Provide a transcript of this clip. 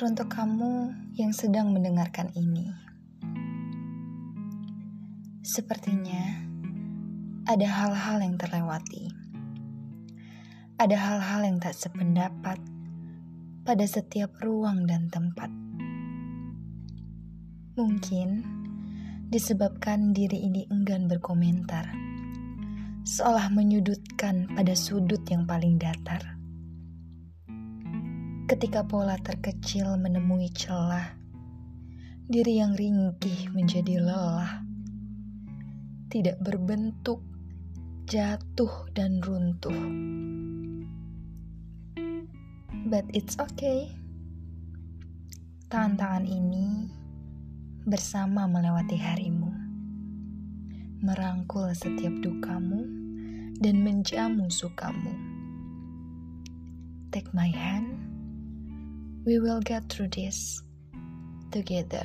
Teruntuk kamu yang sedang mendengarkan ini, sepertinya ada hal-hal yang terlewati, ada hal-hal yang tak sependapat pada setiap ruang dan tempat. Mungkin disebabkan diri ini enggan berkomentar, seolah menyudutkan pada sudut yang paling datar ketika pola terkecil menemui celah, diri yang ringkih menjadi lelah, tidak berbentuk, jatuh, dan runtuh. But it's okay. Tantangan ini bersama melewati harimu, merangkul setiap dukamu, dan menjamu sukamu. Take my hand We will get through this together.